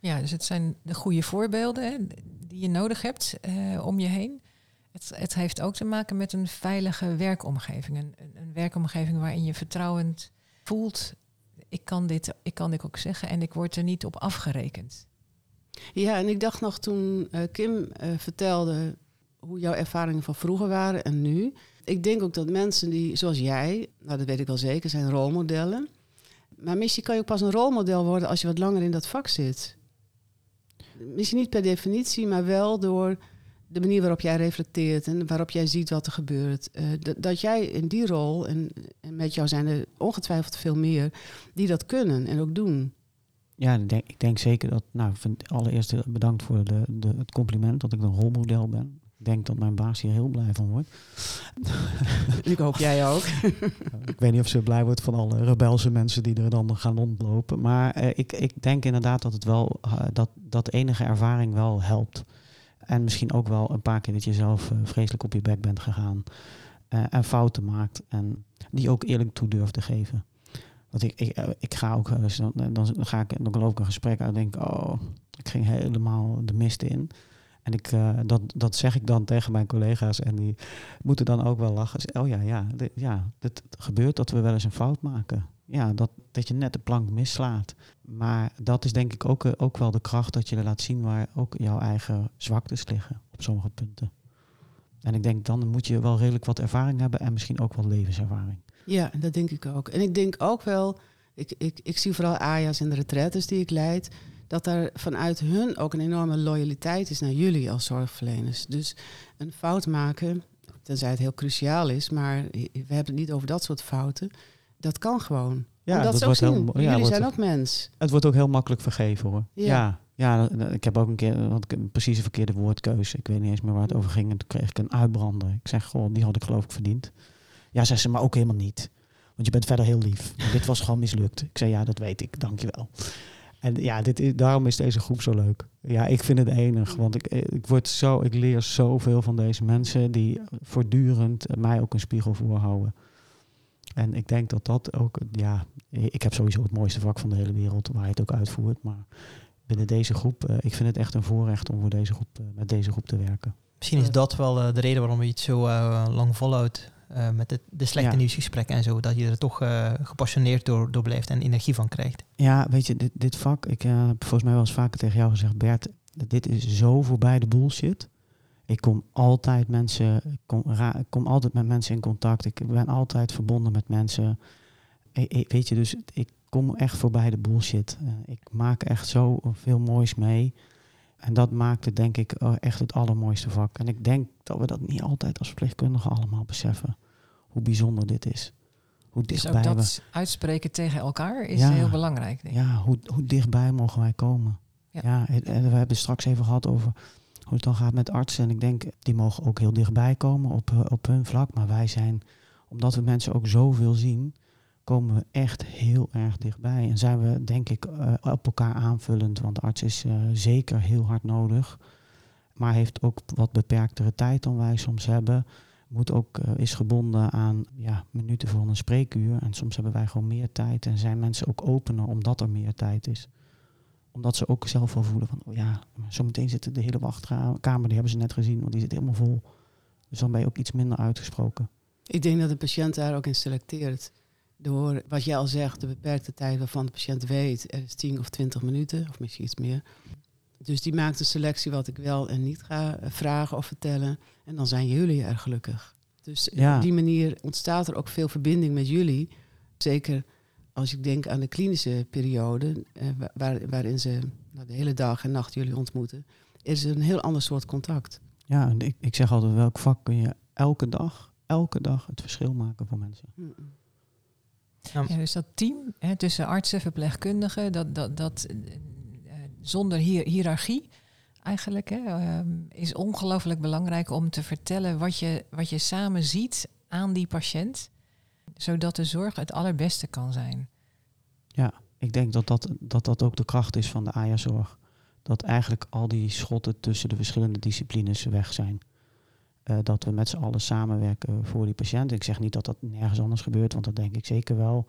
Ja, dus het zijn de goede voorbeelden die je nodig hebt uh, om je heen. Het, het, heeft ook te maken met een veilige werkomgeving. Een, een, werkomgeving waarin je vertrouwend voelt. Ik kan, dit, ik kan dit ook zeggen en ik word er niet op afgerekend. Ja, en ik dacht nog toen uh, Kim uh, vertelde hoe jouw ervaringen van vroeger waren en nu ik denk ook dat mensen die, zoals jij, nou dat weet ik wel zeker, zijn rolmodellen. Maar misschien kan je ook pas een rolmodel worden als je wat langer in dat vak zit. Misschien niet per definitie, maar wel door de manier waarop jij reflecteert en waarop jij ziet wat er gebeurt. Uh, dat jij in die rol, en, en, met jou zijn er ongetwijfeld veel meer, die dat kunnen en ook doen. Ja, ik denk, ik denk zeker dat, nou, allereerst bedankt voor de, de, het compliment dat ik een rolmodel ben. Ik denk dat mijn baas hier heel blij van wordt. ik hoop jij ook. ik weet niet of ze blij wordt van alle rebelse mensen die er dan gaan rondlopen. Maar uh, ik, ik denk inderdaad dat het wel uh, dat, dat enige ervaring wel helpt. En misschien ook wel een paar keer dat je zelf uh, vreselijk op je bek bent gegaan. en fouten maakt. En die ook eerlijk toe durft te geven. Want ik, ik, ik ga ook, dan, dan ga ik, dan loop ik een gesprek uit en denk, oh, ik ging helemaal de mist in. En ik, dat, dat zeg ik dan tegen mijn collega's en die moeten dan ook wel lachen. Oh ja, ja, ja, het gebeurt dat we wel eens een fout maken. Ja, dat, dat je net de plank mislaat. Maar dat is denk ik ook, uh, ook wel de kracht dat je laat zien waar ook jouw eigen zwaktes liggen op sommige punten. En ik denk dan moet je wel redelijk wat ervaring hebben en misschien ook wel levenservaring. Ja, dat denk ik ook. En ik denk ook wel, ik, ik, ik zie vooral Aja's in de retraites die ik leid dat er vanuit hun ook een enorme loyaliteit is naar jullie als zorgverleners. Dus een fout maken, tenzij het heel cruciaal is, maar we hebben het niet over dat soort fouten. Dat kan gewoon. Ja, dat, dat zien. Heel, ja, jullie zijn ook mens. Het wordt ook heel makkelijk vergeven hoor. Ja. ja. Ja, ik heb ook een keer had ik precies een verkeerde woordkeuze. Ik weet niet eens meer waar het over ging. En toen kreeg ik een uitbrander. Ik zeg, goh, die had ik geloof ik verdiend. Ja, zei ze, maar ook helemaal niet. Want je bent verder heel lief. dit was gewoon mislukt. Ik zei, ja, dat weet ik. Dankjewel. En ja, dit is, daarom is deze groep zo leuk. Ja, ik vind het enig, want ik, ik, word zo, ik leer zoveel van deze mensen die voortdurend mij ook een spiegel voorhouden. En ik denk dat dat ook, ja, ik heb sowieso het mooiste vak van de hele wereld waar je het ook uitvoert. Maar binnen deze groep, uh, ik vind het echt een voorrecht om voor deze groep, uh, met deze groep te werken. Misschien is dat wel uh, de reden waarom je het zo lang volhoudt. Uh, met de, de slechte ja. nieuwsgesprekken en zo, dat je er toch uh, gepassioneerd door, door blijft en energie van krijgt. Ja, weet je, dit, dit vak, ik uh, heb volgens mij wel eens vaker tegen jou gezegd, Bert, dit is zo voorbij de bullshit. Ik kom altijd mensen, ik kom, ik kom altijd met mensen in contact. Ik ben altijd verbonden met mensen. Ik, ik, weet je, dus ik kom echt voorbij de bullshit. ik maak echt zo veel moois mee. En dat maakt het denk ik echt het allermooiste vak. En ik denk dat we dat niet altijd als verpleegkundigen allemaal beseffen. Hoe bijzonder dit is. Hoe dichtbij dus ook dat we... uitspreken tegen elkaar is ja, heel belangrijk. Denk ik. Ja, hoe, hoe dichtbij mogen wij komen? Ja. we hebben het straks even gehad over hoe dan gaat met artsen. En ik denk, die mogen ook heel dichtbij komen op, op hun vlak. Maar wij zijn, omdat we mensen ook zoveel zien, komen we echt heel erg dichtbij. En zijn we, denk ik, uh, op elkaar aanvullend. Want de arts is uh, zeker heel hard nodig. Maar heeft ook wat beperktere tijd dan wij soms hebben. Moet ook, is gebonden aan ja, minuten voor een spreekuur. En soms hebben wij gewoon meer tijd. En zijn mensen ook opener omdat er meer tijd is. Omdat ze ook zelf wel voelen van, oh ja, zometeen zit de hele wachtkamer, die hebben ze net gezien, want die zit helemaal vol. Dus dan ben je ook iets minder uitgesproken. Ik denk dat de patiënt daar ook in selecteert door wat jij al zegt, de beperkte tijd waarvan de patiënt weet, er is 10 of 20 minuten, of misschien iets meer. Dus die maakt een selectie wat ik wel en niet ga vragen of vertellen. En dan zijn jullie erg gelukkig. Dus ja. op die manier ontstaat er ook veel verbinding met jullie. Zeker als ik denk aan de klinische periode, eh, waar, waarin ze nou, de hele dag en nacht jullie ontmoeten, is er een heel ander soort contact. Ja, en ik, ik zeg altijd, welk vak kun je elke dag, elke dag het verschil maken voor mensen? Mm -mm. Ja. Ja, dus dat team hè, tussen artsen, verpleegkundigen, dat, dat, dat eh, eh, zonder hier, hiërarchie eigenlijk, hè, ehm, is ongelooflijk belangrijk om te vertellen wat je, wat je samen ziet aan die patiënt, zodat de zorg het allerbeste kan zijn. Ik denk dat dat, dat dat ook de kracht is van de AJA-zorg. Dat eigenlijk al die schotten tussen de verschillende disciplines weg zijn. Eh, dat we met z'n allen samenwerken voor die patiënt. Ik zeg niet dat dat nergens anders gebeurt, want dat denk ik zeker wel.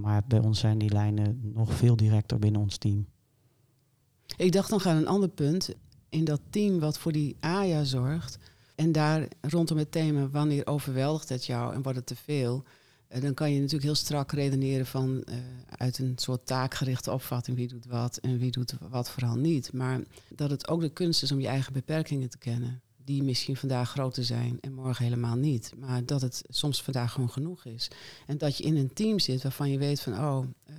Maar bij ons zijn die lijnen nog veel directer binnen ons team. Ik dacht nog aan een ander punt. In dat team wat voor die AJA zorgt. En daar rondom het thema wanneer overweldigt het jou en wordt het te veel. eh, Dan kan je natuurlijk heel strak redeneren van eh, uit een soort taakgerichte opvatting wie doet wat en wie doet wat vooral niet. Maar dat het ook de kunst is om je eigen beperkingen te kennen. Die misschien vandaag groter zijn en morgen helemaal niet. Maar dat het soms vandaag gewoon genoeg is. En dat je in een team zit waarvan je weet van oh, eh,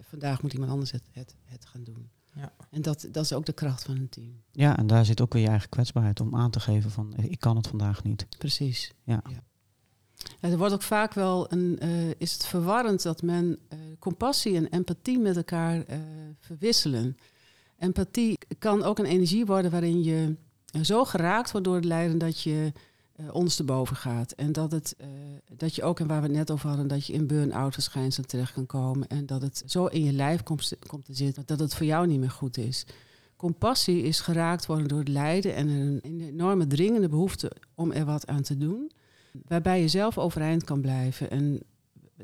vandaag moet iemand anders het, het, het gaan doen. Ja. En dat, dat is ook de kracht van een team. Ja, en daar zit ook weer je eigen kwetsbaarheid om aan te geven van eh, ik kan het vandaag niet. Precies. Ja. Ja, er wordt ook vaak wel een, eh, is het verwarrend dat men eh, compassie en empathie met elkaar eh, verwisselen. Empathie kan ook een energie worden waarin je zo geraakt wordt door het lijden dat je eh ondersteboven gaat. En dat, het, eh, dat je ook, en waar we het net over hadden, dat je in burn-out verschijnselen terecht kan komen. En dat het zo in je lijf komt, komt te zitten dat het voor jou niet meer goed is. Compassie is geraakt worden door het lijden en een enorme dringende behoefte om er wat aan te doen. Waarbij je zelf overeind kan blijven. En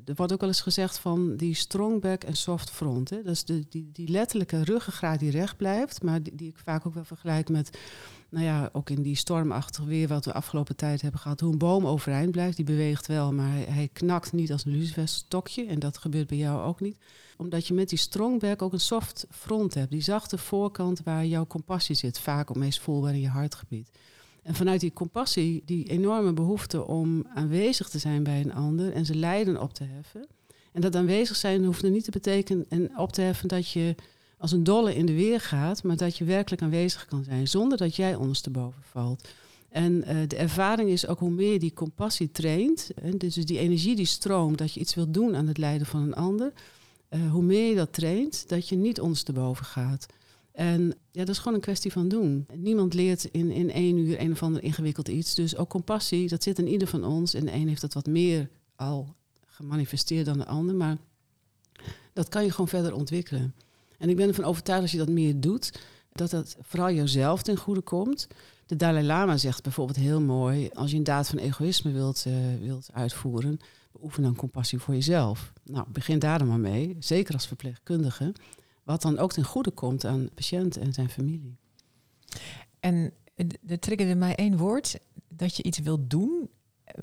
er wordt ook wel eens gezegd van die strong back en soft front. Hè? Dat is de, die, die letterlijke ruggengraat die recht blijft, maar die, ik vaak ook wel vergelijk met, nou ja, ook in die stormachtige weer wat we afgelopen tijd hebben gehad. Hoe een boom overeind blijft, die beweegt wel, maar hij, knakt niet als een luciferstokje. En dat gebeurt bij jou ook niet. Omdat je met die strong back ook een soft front hebt. Die zachte voorkant waar jouw compassie zit, vaak ook meest voelbaar in je hartgebied. En vanuit die compassie, die enorme behoefte om aanwezig te zijn bij een ander en zijn lijden op te heffen. En dat aanwezig zijn hoeft er niet te betekenen en op te heffen dat je als een dolle in de weer gaat, maar dat je werkelijk aanwezig kan zijn zonder dat jij ondersteboven valt. En eh, de ervaring is ook hoe meer je die compassie traint, hè, dus die energie die stroomt, dat je iets wilt doen aan het lijden van een ander, eh, hoe meer je dat traint, dat je niet ondersteboven gaat. En ja, dat is gewoon een kwestie van doen. Niemand leert in, in één uur een of ander ingewikkeld iets. Dus ook compassie, dat zit in ieder van ons. En de een heeft dat wat meer al gemanifesteerd dan de ander. Maar dat kan je gewoon verder ontwikkelen. En ik ben ervan overtuigd als je dat meer doet, dat dat vooral jezelf ten goede komt. De Dalai Lama zegt bijvoorbeeld heel mooi: als je een daad van egoïsme wilt, uh, wilt uitvoeren, beoefen dan compassie voor jezelf. Nou, begin daar dan maar mee, zeker als verpleegkundige. Wat dan ook ten goede komt aan de patiënt en zijn familie. En er triggerde mij één woord, dat je iets wilt doen.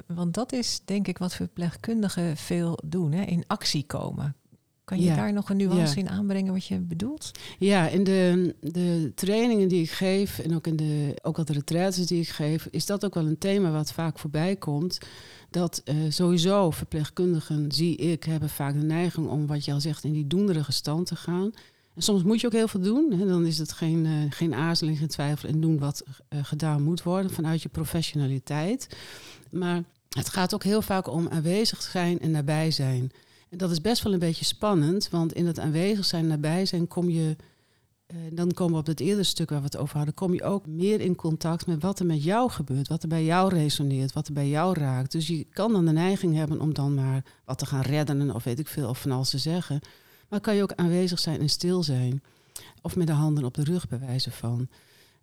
Want dat is denk ik wat verpleegkundigen veel doen, hè? in actie komen. Kan je Ja. daar nog een nuance Ja. in aanbrengen wat je bedoelt? Ja, in de, de trainingen die ik geef en ook in de ook al de retraites die ik geef, is dat ook wel een thema wat vaak voorbij komt. Dat eh, sowieso verpleegkundigen, zie ik, hebben vaak de neiging om wat je al zegt in die doenderige stand te gaan. En soms moet je ook heel veel doen. Hè. Dan is het geen, eh, geen aarzeling, geen twijfel en doen wat eh, gedaan moet worden vanuit je professionaliteit. Maar het gaat ook heel vaak om aanwezig zijn en nabij zijn. En dat is best wel een beetje spannend, want in het aanwezig zijn, nabij zijn, kom je, eh, dan komen we op het eerdere stuk waar we het over hadden, kom je ook meer in contact met wat er met jou gebeurt, wat er bij jou resoneert, wat er bij jou raakt. Dus je kan dan de neiging hebben om dan maar wat te gaan redden of weet ik veel, of van alles te zeggen. Maar kan je ook aanwezig zijn en stil zijn. Of met de handen op de rug bij wijze van.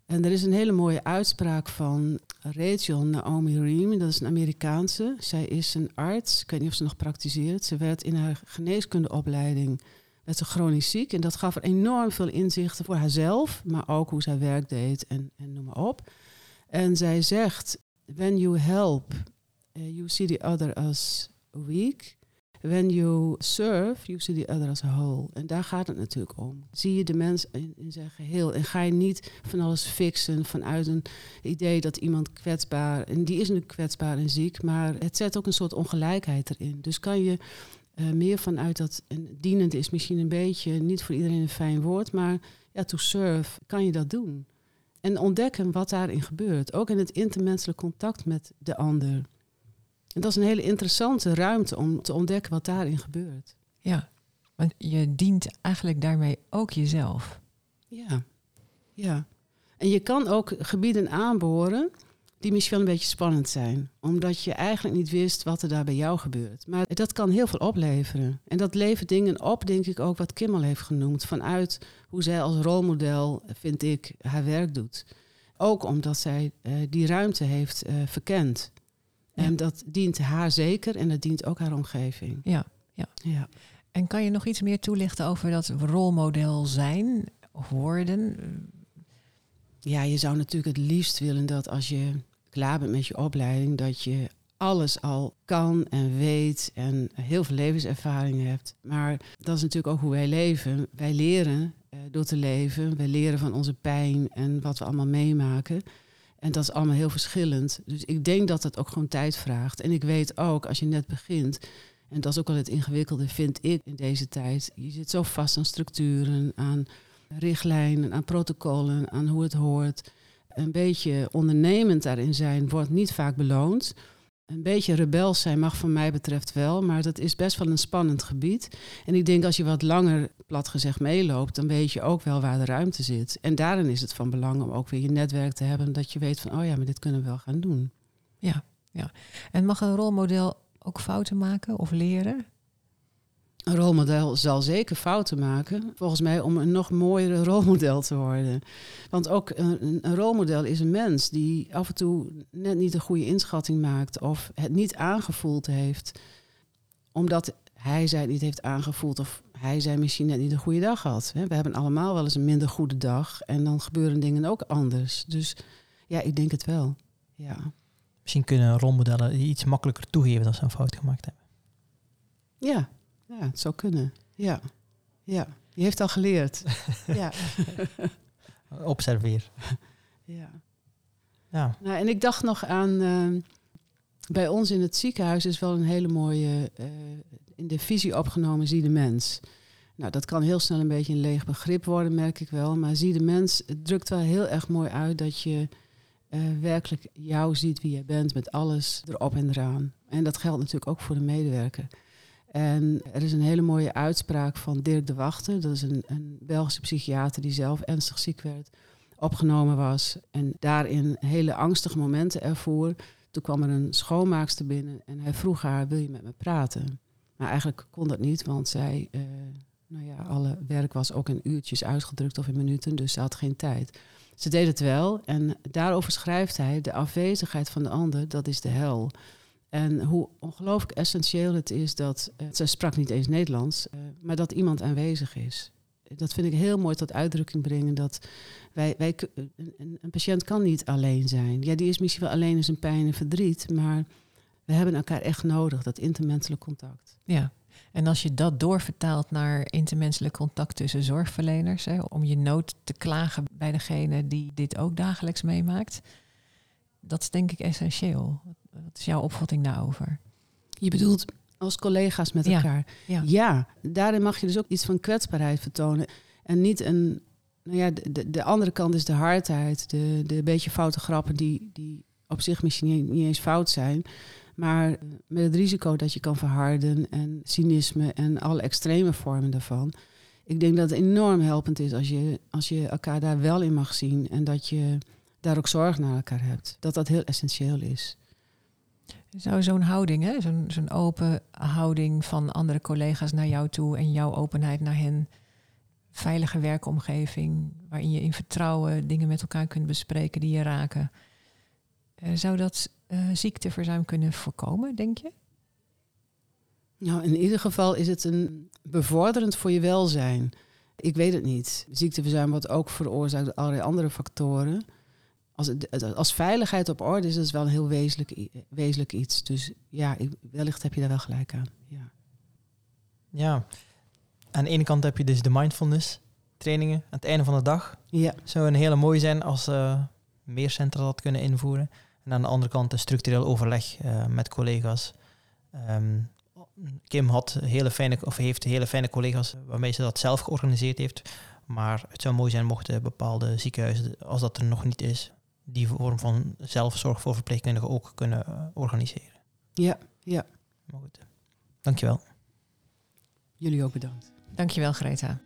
En er is een hele mooie uitspraak van Rachel Naomi Ream. Dat is een Amerikaanse. Zij is een arts. Ik weet niet of ze nog praktiseert. Ze werd in haar geneeskundeopleiding werd ze chronisch ziek. En dat gaf haar enorm veel inzichten voor haarzelf. Maar ook hoe zij werk deed en, en noem maar op. En zij zegt, when you help, uh, you see the other as weak. When you serve, you see the other as a whole. En daar gaat het natuurlijk om. Zie je de mens in, zijn geheel. En ga je niet van alles fixen vanuit een idee dat iemand kwetsbaar... en die is nu kwetsbaar en ziek, maar het zet ook een soort ongelijkheid erin. Dus kan je uh, meer vanuit dat... en dienend is misschien een beetje, niet voor iedereen een fijn woord... maar ja, to serve, kan je dat doen. En ontdekken wat daarin gebeurt. Ook in het intermenselijk contact met de ander. En dat is een hele interessante ruimte om te ontdekken wat daarin gebeurt. Ja, want je dient eigenlijk daarmee ook jezelf. Ja, ja. En je kan ook gebieden aanboren die misschien wel een beetje spannend zijn. Omdat je eigenlijk niet wist wat er daar bij jou gebeurt. Maar dat kan heel veel opleveren. En dat levert dingen op, denk ik ook, wat Kim al heeft genoemd. Vanuit hoe zij als rolmodel, vind ik, haar werk doet. Ook omdat zij uh, die ruimte heeft uh, verkend. En dat dient haar zeker en dat dient ook haar omgeving. Ja, ja. ja. En kan je nog iets meer toelichten over dat rolmodel zijn worden? Ja, je zou natuurlijk het liefst willen dat als je klaar bent met je opleiding, dat je alles al kan en weet en heel veel levenservaring hebt. Maar dat is natuurlijk ook hoe wij leven. Wij leren uh, door te leven. Wij leren van onze pijn en wat we allemaal meemaken. En dat is allemaal heel verschillend. Dus ik denk dat het ook gewoon tijd vraagt. En ik weet ook, als je net begint, en dat is ook wel het ingewikkelde, vind ik in deze tijd. Je zit zo vast aan structuren, aan richtlijnen, aan protocollen, aan hoe het hoort. Een beetje ondernemend daarin zijn wordt niet vaak beloond. Een beetje rebels zijn mag van mij betreft wel, maar dat is best wel een spannend gebied. En ik denk als je wat langer, plat gezegd, meeloopt, dan weet je ook wel waar de ruimte zit. En daarin is het van belang om ook weer je netwerk te hebben, dat je weet van, oh ja, maar dit kunnen we wel gaan doen. Ja, ja. En mag een rolmodel ook fouten maken of leren? Een rolmodel zal zeker fouten maken, volgens mij, om een nog mooiere rolmodel te worden. Want ook een, een, rolmodel is een mens die af en toe net niet een goede inschatting maakt of het niet aangevoeld heeft, omdat hij zij niet heeft aangevoeld of hij zij misschien net niet een goede dag had. We hebben allemaal wel eens een minder goede dag en dan gebeuren dingen ook anders. Dus ja, ik denk het wel. Ja. Misschien kunnen rolmodellen iets makkelijker toegeven dat ze een fout gemaakt hebben. Ja, ja, het zou kunnen. Ja, ja. Je heeft al geleerd. ja. Observeer. Ja. ja. Nou, en ik dacht nog aan... Uh, bij ons in het ziekenhuis is wel een hele mooie... Uh, in de visie opgenomen, zie de mens. Nou, dat kan heel snel een beetje een leeg begrip worden, merk ik wel. Maar zie de mens, het drukt wel heel erg mooi uit dat je... Uh, werkelijk jou ziet wie je bent met alles erop en eraan. En dat geldt natuurlijk ook voor de medewerker. En er is een hele mooie uitspraak van Dirk de Wachter. Dat is een, een Belgische psychiater die zelf ernstig ziek werd. Opgenomen was en daarin hele angstige momenten ervoor. Toen kwam er een schoonmaakster binnen en hij vroeg haar, wil je met me praten? Maar eigenlijk kon dat niet, want zij, uh, nou ja, alle werk was ook in uurtjes uitgedrukt of in minuten, dus ze had geen tijd. Ze deed het wel en daarover schrijft hij, de afwezigheid van de ander, dat is de hel. En hoe ongelooflijk essentieel het is dat, ze sprak niet eens Nederlands, uh, maar dat iemand aanwezig is. Dat vind ik heel mooi tot uitdrukking brengen. Dat wij, wij, een, een, patiënt kan niet alleen zijn. Ja, die is misschien wel alleen in zijn pijn en verdriet, maar we hebben elkaar echt nodig, dat intermenselijk contact. Ja, en als je dat doorvertaalt naar intermenselijk contact tussen zorgverleners, hè, om je nood te klagen bij degene die dit ook dagelijks meemaakt, dat is denk ik essentieel. Wat is jouw opvatting daarover? Je bedoelt als collega's met elkaar. Ja. ja, daarin mag je dus ook iets van kwetsbaarheid vertonen. En niet een. Nou ja, de, de andere kant is de hardheid, de, de beetje foute grappen die, die op zich misschien niet, niet eens fout zijn. Maar met het risico dat je kan verharden en cynisme en alle extreme vormen daarvan. Ik denk dat het enorm helpend is als je, als je elkaar daar wel in mag zien en dat je daar ook zorg naar elkaar hebt. Dat dat heel essentieel is. Zou zo'n houding? Zo'n, open houding van andere collega's naar jou toe en jouw openheid naar hen, veilige werkomgeving, waarin je in vertrouwen dingen met elkaar kunt bespreken die je raken. Uh, zou dat uh, ziekteverzuim kunnen voorkomen, denk je? Nou, in ieder geval is het een bevorderend voor je welzijn. Ik weet het niet. Ziekteverzuim wordt ook veroorzaakt door allerlei andere factoren als, als veiligheid op orde is, dat wel een heel wezenlijk, wezenlijk iets. Dus ja, wellicht heb je daar wel gelijk aan. Ja. ja, aan de ene kant heb je dus de mindfulness trainingen aan het einde van de dag. Ja. Zou een hele mooi zijn als uh, meer centra dat kunnen invoeren. En aan de andere kant een structureel overleg uh, met collega's. Um, Kim had hele fijne, of heeft hele fijne collega's waarmee ze dat zelf georganiseerd heeft. Maar het zou mooi zijn mochten bepaalde ziekenhuizen, als dat er nog niet is, die vorm van zelfzorg voor verpleegkundigen ook kunnen uh, organiseren. Ja, ja. Maar goed. Dankjewel. Jullie ook bedankt. Dankjewel, Greta.